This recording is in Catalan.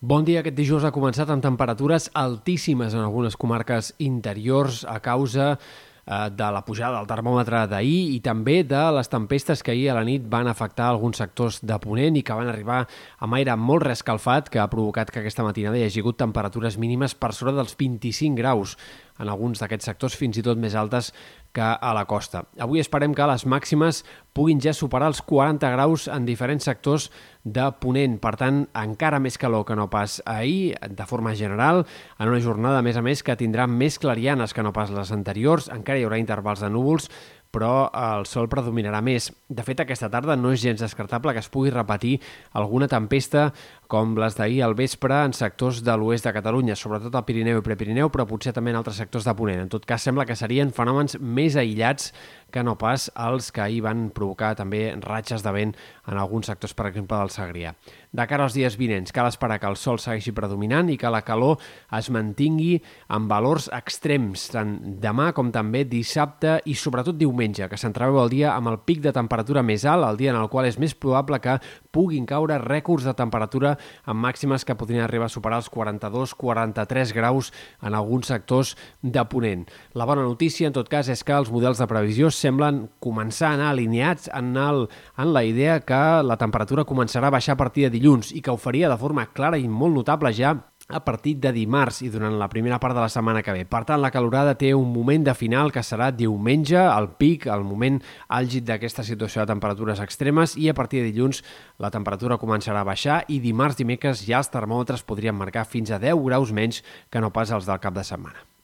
Bon dia. Aquest dijous ha començat amb temperatures altíssimes en algunes comarques interiors a causa eh, de la pujada del termòmetre d'ahir i també de les tempestes que ahir a la nit van afectar alguns sectors de Ponent i que van arribar amb aire molt rescalfat que ha provocat que aquesta matinada hi hagi hagut temperatures mínimes per sobre dels 25 graus en alguns d'aquests sectors fins i tot més altes que a la costa. Avui esperem que les màximes puguin ja superar els 40 graus en diferents sectors de Ponent. Per tant, encara més calor que no pas ahir, de forma general, en una jornada, a més a més, que tindrà més clarianes que no pas les anteriors. Encara hi haurà intervals de núvols, però el sol predominarà més. De fet, aquesta tarda no és gens descartable que es pugui repetir alguna tempesta com les d'ahir al vespre en sectors de l'oest de Catalunya, sobretot al Pirineu i Prepirineu, però potser també en altres sectors de Ponent. En tot cas, sembla que serien fenòmens més aïllats que no pas els que ahir van provocar també ratxes de vent en alguns sectors, per exemple, del Segrià. De cara als dies vinents, cal esperar que el sol segueixi predominant i que la calor es mantingui en valors extrems, tant demà com també dissabte i sobretot diumenge, que s'entreveu el dia amb el pic de temperatura més alt, el dia en el qual és més probable que puguin caure rècords de temperatura amb màximes que podrien arribar a superar els 42-43 graus en alguns sectors de Ponent. La bona notícia, en tot cas, és que els models de previsió semblen començar a anar alineats en, el, en la idea que la temperatura començarà a baixar a partir de dilluns i que ho faria de forma clara i molt notable ja a partir de dimarts i durant la primera part de la setmana que ve. Per tant, la calorada té un moment de final que serà diumenge, el pic, el moment àlgid d'aquesta situació de temperatures extremes i a partir de dilluns la temperatura començarà a baixar i dimarts, dimecres ja els termòmetres podrien marcar fins a 10 graus menys que no pas els del cap de setmana.